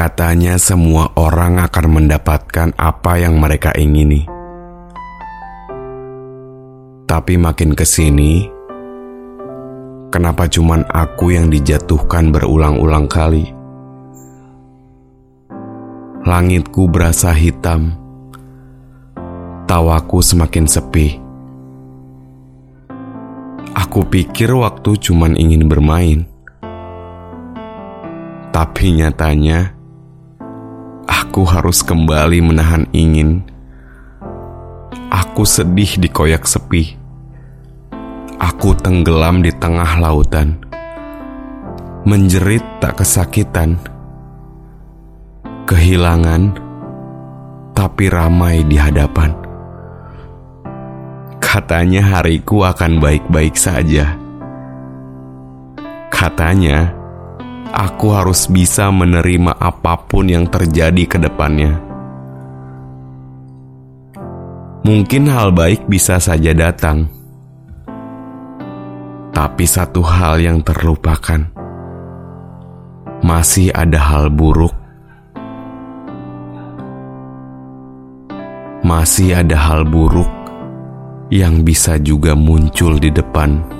Katanya semua orang akan mendapatkan apa yang mereka ingini. Tapi makin ke sini, kenapa cuman aku yang dijatuhkan berulang-ulang kali? Langitku berasa hitam, tawaku semakin sepi. Aku pikir waktu cuman ingin bermain, tapi nyatanya aku harus kembali menahan ingin. Aku sedih di koyak sepi. Aku tenggelam di tengah lautan, menjerit tak kesakitan, kehilangan, tapi ramai di hadapan. Katanya hariku akan baik-baik saja. Katanya aku harus bisa menerima apa pun yang terjadi ke depannya. Mungkin hal baik bisa saja datang tapi satu hal yang terlupakan. Masih ada hal buruk. Masih ada hal buruk yang bisa juga muncul di depan.